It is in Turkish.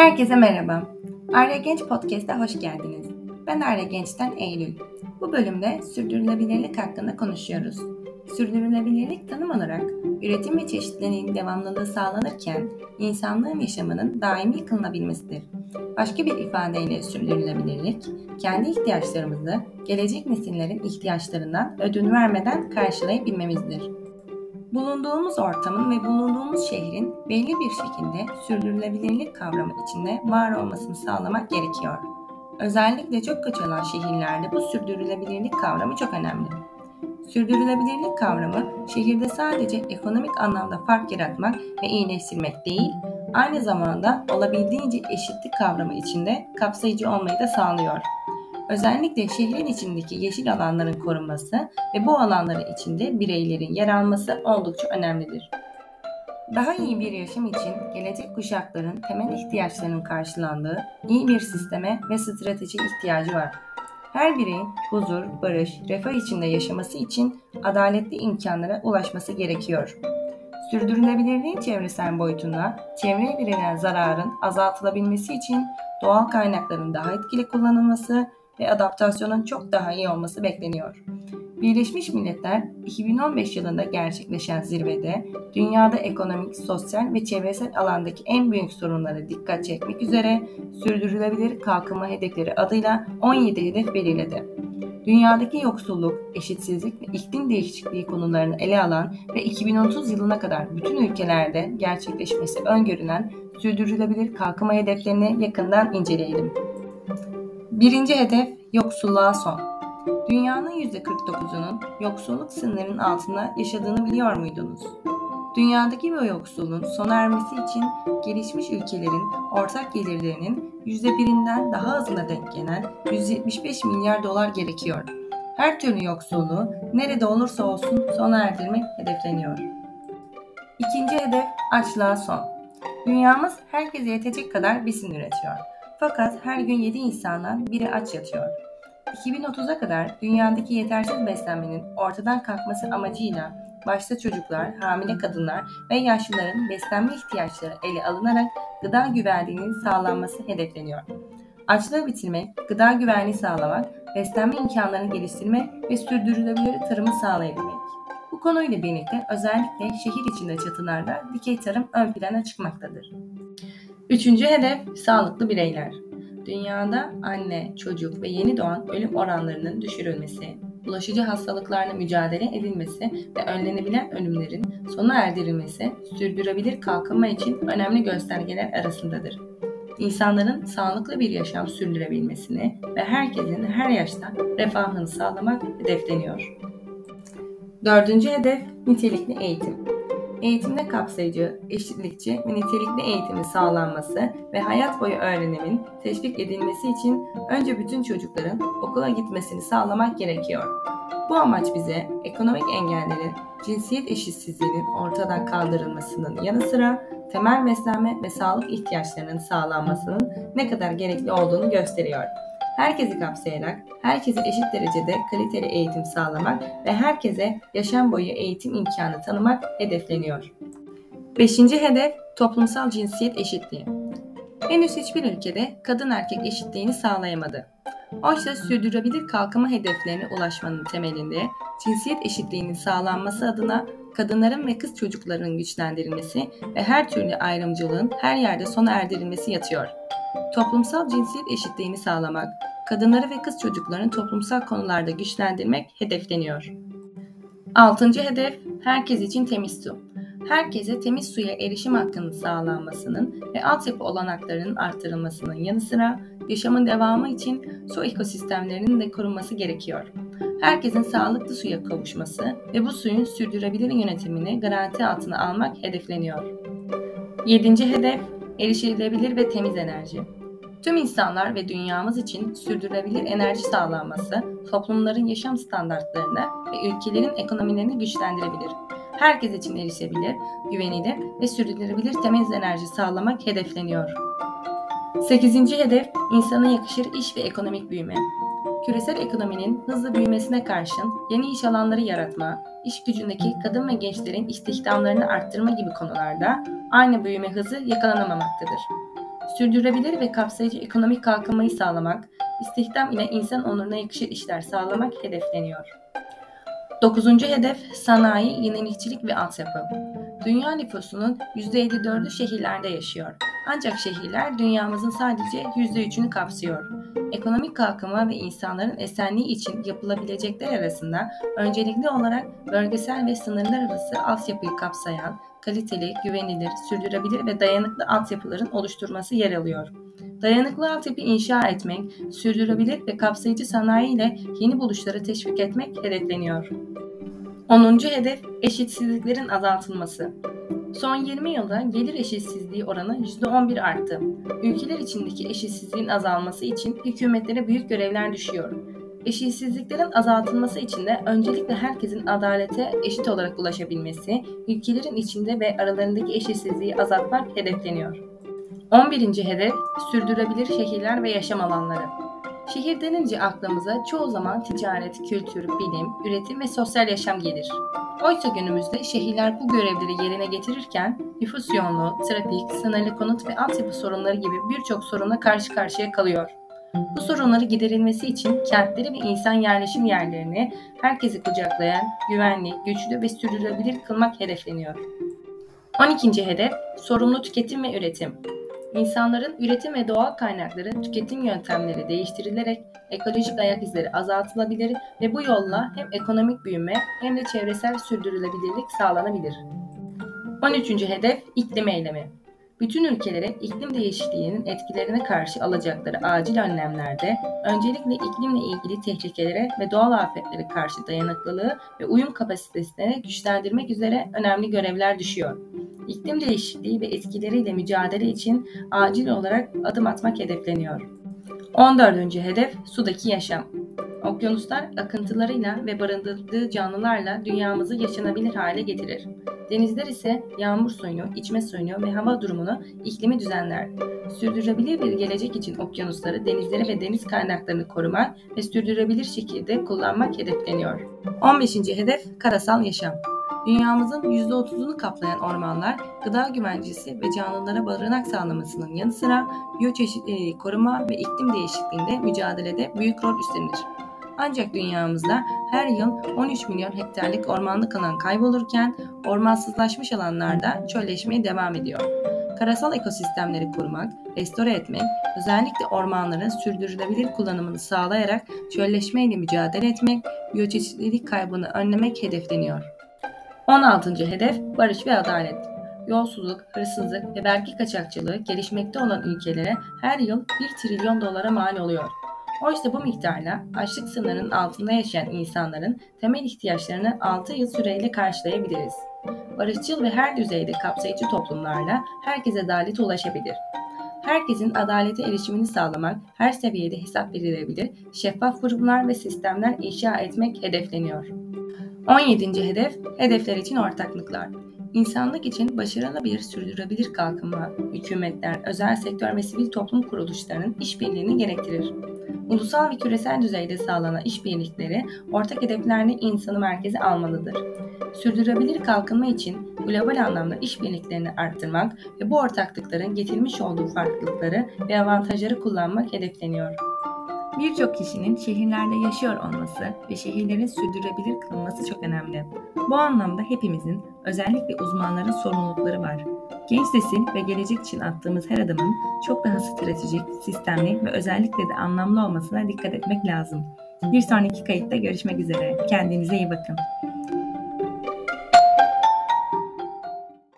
Herkese merhaba. Arya Genç Podcast'a hoş geldiniz. Ben Arya Genç'ten Eylül. Bu bölümde sürdürülebilirlik hakkında konuşuyoruz. Sürdürülebilirlik tanım olarak üretim ve çeşitliliğin devamlılığı sağlanırken insanlığın yaşamının daimi kılınabilmesidir. Başka bir ifadeyle sürdürülebilirlik, kendi ihtiyaçlarımızı gelecek nesillerin ihtiyaçlarından ödün vermeden karşılayabilmemizdir bulunduğumuz ortamın ve bulunduğumuz şehrin belli bir şekilde sürdürülebilirlik kavramı içinde var olmasını sağlamak gerekiyor. Özellikle çok göç alan şehirlerde bu sürdürülebilirlik kavramı çok önemli. Sürdürülebilirlik kavramı şehirde sadece ekonomik anlamda fark yaratmak ve iyileştirmek değil, aynı zamanda olabildiğince eşitlik kavramı içinde kapsayıcı olmayı da sağlıyor. Özellikle şehrin içindeki yeşil alanların korunması ve bu alanların içinde bireylerin yer alması oldukça önemlidir. Daha iyi bir yaşam için gelecek kuşakların temel ihtiyaçlarının karşılandığı iyi bir sisteme ve strateji ihtiyacı var. Her bireyin huzur, barış, refah içinde yaşaması için adaletli imkanlara ulaşması gerekiyor. Sürdürülebilirliğin çevresel boyutunda çevreye verilen zararın azaltılabilmesi için doğal kaynakların daha etkili kullanılması ve adaptasyonun çok daha iyi olması bekleniyor. Birleşmiş Milletler 2015 yılında gerçekleşen zirvede dünyada ekonomik, sosyal ve çevresel alandaki en büyük sorunlara dikkat çekmek üzere sürdürülebilir kalkınma hedefleri adıyla 17 hedef belirledi. Dünyadaki yoksulluk, eşitsizlik ve iklim değişikliği konularını ele alan ve 2030 yılına kadar bütün ülkelerde gerçekleşmesi öngörülen sürdürülebilir kalkınma hedeflerini yakından inceleyelim. Birinci hedef yoksulluğa son. Dünyanın %49'unun yoksulluk sınırının altında yaşadığını biliyor muydunuz? Dünyadaki bu yoksulluğun sona ermesi için gelişmiş ülkelerin ortak gelirlerinin %1'inden daha azına denk gelen 175 milyar dolar gerekiyor. Her türlü yoksulluğu nerede olursa olsun sona erdirmek hedefleniyor. İkinci hedef açlığa son. Dünyamız herkese yetecek kadar besin üretiyor. Fakat her gün 7 insandan biri aç yatıyor. 2030'a kadar dünyadaki yetersiz beslenmenin ortadan kalkması amacıyla başta çocuklar, hamile kadınlar ve yaşlıların beslenme ihtiyaçları ele alınarak gıda güvenliğinin sağlanması hedefleniyor. Açlığı bitirmek, gıda güvenliği sağlamak, beslenme imkanlarını geliştirmek ve sürdürülebilir tarımı sağlayabilmek. Bu konuyla birlikte özellikle şehir içinde çatılarda dikey tarım ön plana çıkmaktadır. Üçüncü hedef sağlıklı bireyler. Dünyada anne, çocuk ve yeni doğan ölüm oranlarının düşürülmesi, bulaşıcı hastalıklarla mücadele edilmesi ve önlenebilen ölümlerin sona erdirilmesi sürdürülebilir kalkınma için önemli göstergeler arasındadır. İnsanların sağlıklı bir yaşam sürdürebilmesini ve herkesin her yaşta refahını sağlamak hedefleniyor. Dördüncü hedef nitelikli eğitim eğitimde kapsayıcı, eşitlikçi ve nitelikli eğitimin sağlanması ve hayat boyu öğrenimin teşvik edilmesi için önce bütün çocukların okula gitmesini sağlamak gerekiyor. Bu amaç bize ekonomik engellerin, cinsiyet eşitsizliğinin ortadan kaldırılmasının yanı sıra temel beslenme ve sağlık ihtiyaçlarının sağlanmasının ne kadar gerekli olduğunu gösteriyor herkesi kapsayarak herkese eşit derecede kaliteli eğitim sağlamak ve herkese yaşam boyu eğitim imkanı tanımak hedefleniyor. Beşinci hedef toplumsal cinsiyet eşitliği. Henüz hiçbir ülkede kadın erkek eşitliğini sağlayamadı. Oysa sürdürülebilir kalkınma hedeflerine ulaşmanın temelinde cinsiyet eşitliğinin sağlanması adına kadınların ve kız çocuklarının güçlendirilmesi ve her türlü ayrımcılığın her yerde sona erdirilmesi yatıyor. Toplumsal cinsiyet eşitliğini sağlamak, kadınları ve kız çocuklarını toplumsal konularda güçlendirmek hedefleniyor. Altıncı hedef, herkes için temiz su. Herkese temiz suya erişim hakkının sağlanmasının ve altyapı olanaklarının artırılmasının yanı sıra yaşamın devamı için su ekosistemlerinin de korunması gerekiyor. Herkesin sağlıklı suya kavuşması ve bu suyun sürdürülebilir yönetimini garanti altına almak hedefleniyor. Yedinci hedef, erişilebilir ve temiz enerji. Tüm insanlar ve dünyamız için sürdürülebilir enerji sağlanması, toplumların yaşam standartlarını ve ülkelerin ekonomilerini güçlendirebilir. Herkes için erişebilir, güvenilir ve sürdürülebilir temiz enerji sağlamak hedefleniyor. 8. hedef insana yakışır iş ve ekonomik büyüme. Küresel ekonominin hızlı büyümesine karşın yeni iş alanları yaratma, iş gücündeki kadın ve gençlerin istihdamlarını arttırma gibi konularda aynı büyüme hızı yakalanamamaktadır. Sürdürülebilir ve kapsayıcı ekonomik kalkınmayı sağlamak, istihdam ile insan onuruna yakışır işler sağlamak hedefleniyor. Dokuzuncu hedef sanayi, yenilikçilik ve altyapı. Dünya nüfusunun %54'ü şehirlerde yaşıyor. Ancak şehirler dünyamızın sadece %3'ünü kapsıyor. Ekonomik kalkınma ve insanların esenliği için yapılabilecekler arasında öncelikli olarak bölgesel ve sınırlar arası altyapıyı kapsayan kaliteli, güvenilir, sürdürülebilir ve dayanıklı altyapıların oluşturması yer alıyor. Dayanıklı altyapı inşa etmek, sürdürülebilir ve kapsayıcı sanayi ile yeni buluşları teşvik etmek hedefleniyor. 10. hedef eşitsizliklerin azaltılması. Son 20 yılda gelir eşitsizliği oranı %11 arttı. Ülkeler içindeki eşitsizliğin azalması için hükümetlere büyük görevler düşüyor. Eşitsizliklerin azaltılması için de öncelikle herkesin adalete eşit olarak ulaşabilmesi, ülkelerin içinde ve aralarındaki eşitsizliği azaltmak hedefleniyor. 11. hedef sürdürülebilir şehirler ve yaşam alanları. Şehir denince aklımıza çoğu zaman ticaret, kültür, bilim, üretim ve sosyal yaşam gelir. Oysa günümüzde şehirler bu görevleri yerine getirirken nüfus yoğunluğu, trafik, sınırlı konut ve altyapı sorunları gibi birçok sorunla karşı karşıya kalıyor. Bu sorunları giderilmesi için kentleri ve insan yerleşim yerlerini herkesi kucaklayan, güvenli, güçlü ve sürdürülebilir kılmak hedefleniyor. 12. hedef sorumlu tüketim ve üretim. İnsanların üretim ve doğal kaynakları tüketim yöntemleri değiştirilerek ekolojik ayak izleri azaltılabilir ve bu yolla hem ekonomik büyüme hem de çevresel sürdürülebilirlik sağlanabilir. 13. hedef iklim eylemi. Bütün ülkelere iklim değişikliğinin etkilerine karşı alacakları acil önlemlerde öncelikle iklimle ilgili tehlikelere ve doğal afetlere karşı dayanıklılığı ve uyum kapasitesini güçlendirmek üzere önemli görevler düşüyor. İklim değişikliği ve etkileriyle mücadele için acil olarak adım atmak hedefleniyor. 14. hedef sudaki yaşam. Okyanuslar akıntılarıyla ve barındırdığı canlılarla dünyamızı yaşanabilir hale getirir. Denizler ise yağmur suyunu, içme suyunu ve hava durumunu, iklimi düzenler. Sürdürülebilir bir gelecek için okyanusları, denizleri ve deniz kaynaklarını korumak ve sürdürülebilir şekilde kullanmak hedefleniyor. 15. hedef karasal yaşam. Dünyamızın %30'unu kaplayan ormanlar, gıda güvencesi ve canlılara barınak sağlamasının yanı sıra biyoçeşitliliği koruma ve iklim değişikliğinde mücadelede büyük rol üstlenir. Ancak dünyamızda her yıl 13 milyon hektarlık ormanlık alan kaybolurken ormansızlaşmış alanlarda çölleşmeye devam ediyor. Karasal ekosistemleri korumak, restore etmek, özellikle ormanların sürdürülebilir kullanımını sağlayarak çölleşmeyle mücadele etmek, biyoçeşitlilik kaybını önlemek hedefleniyor. 16. hedef barış ve adalet. Yolsuzluk, hırsızlık ve vergi kaçakçılığı gelişmekte olan ülkelere her yıl 1 trilyon dolara mal oluyor. Oysa bu miktarla açlık sınırının altında yaşayan insanların temel ihtiyaçlarını 6 yıl süreyle karşılayabiliriz. Barışçıl ve her düzeyde kapsayıcı toplumlarla herkes adalete ulaşabilir. Herkesin adalete erişimini sağlamak, her seviyede hesap verilebilir, şeffaf kurumlar ve sistemler inşa etmek hedefleniyor. 17. hedef, hedefler için ortaklıklar. İnsanlık için başarılı bir sürdürülebilir kalkınma, hükümetler, özel sektör ve sivil toplum kuruluşlarının işbirliğini gerektirir. Ulusal ve küresel düzeyde sağlanan işbirlikleri ortak hedeflerini insanı merkeze almalıdır. Sürdürülebilir kalkınma için global anlamda işbirliklerini arttırmak ve bu ortaklıkların getirmiş olduğu farklılıkları ve avantajları kullanmak hedefleniyor. Birçok kişinin şehirlerde yaşıyor olması ve şehirlerin sürdürülebilir kılınması çok önemli. Bu anlamda hepimizin, özellikle uzmanların sorumlulukları var. Genç nesil ve gelecek için attığımız her adımın çok daha stratejik, sistemli ve özellikle de anlamlı olmasına dikkat etmek lazım. Bir sonraki kayıtta görüşmek üzere. Kendinize iyi bakın.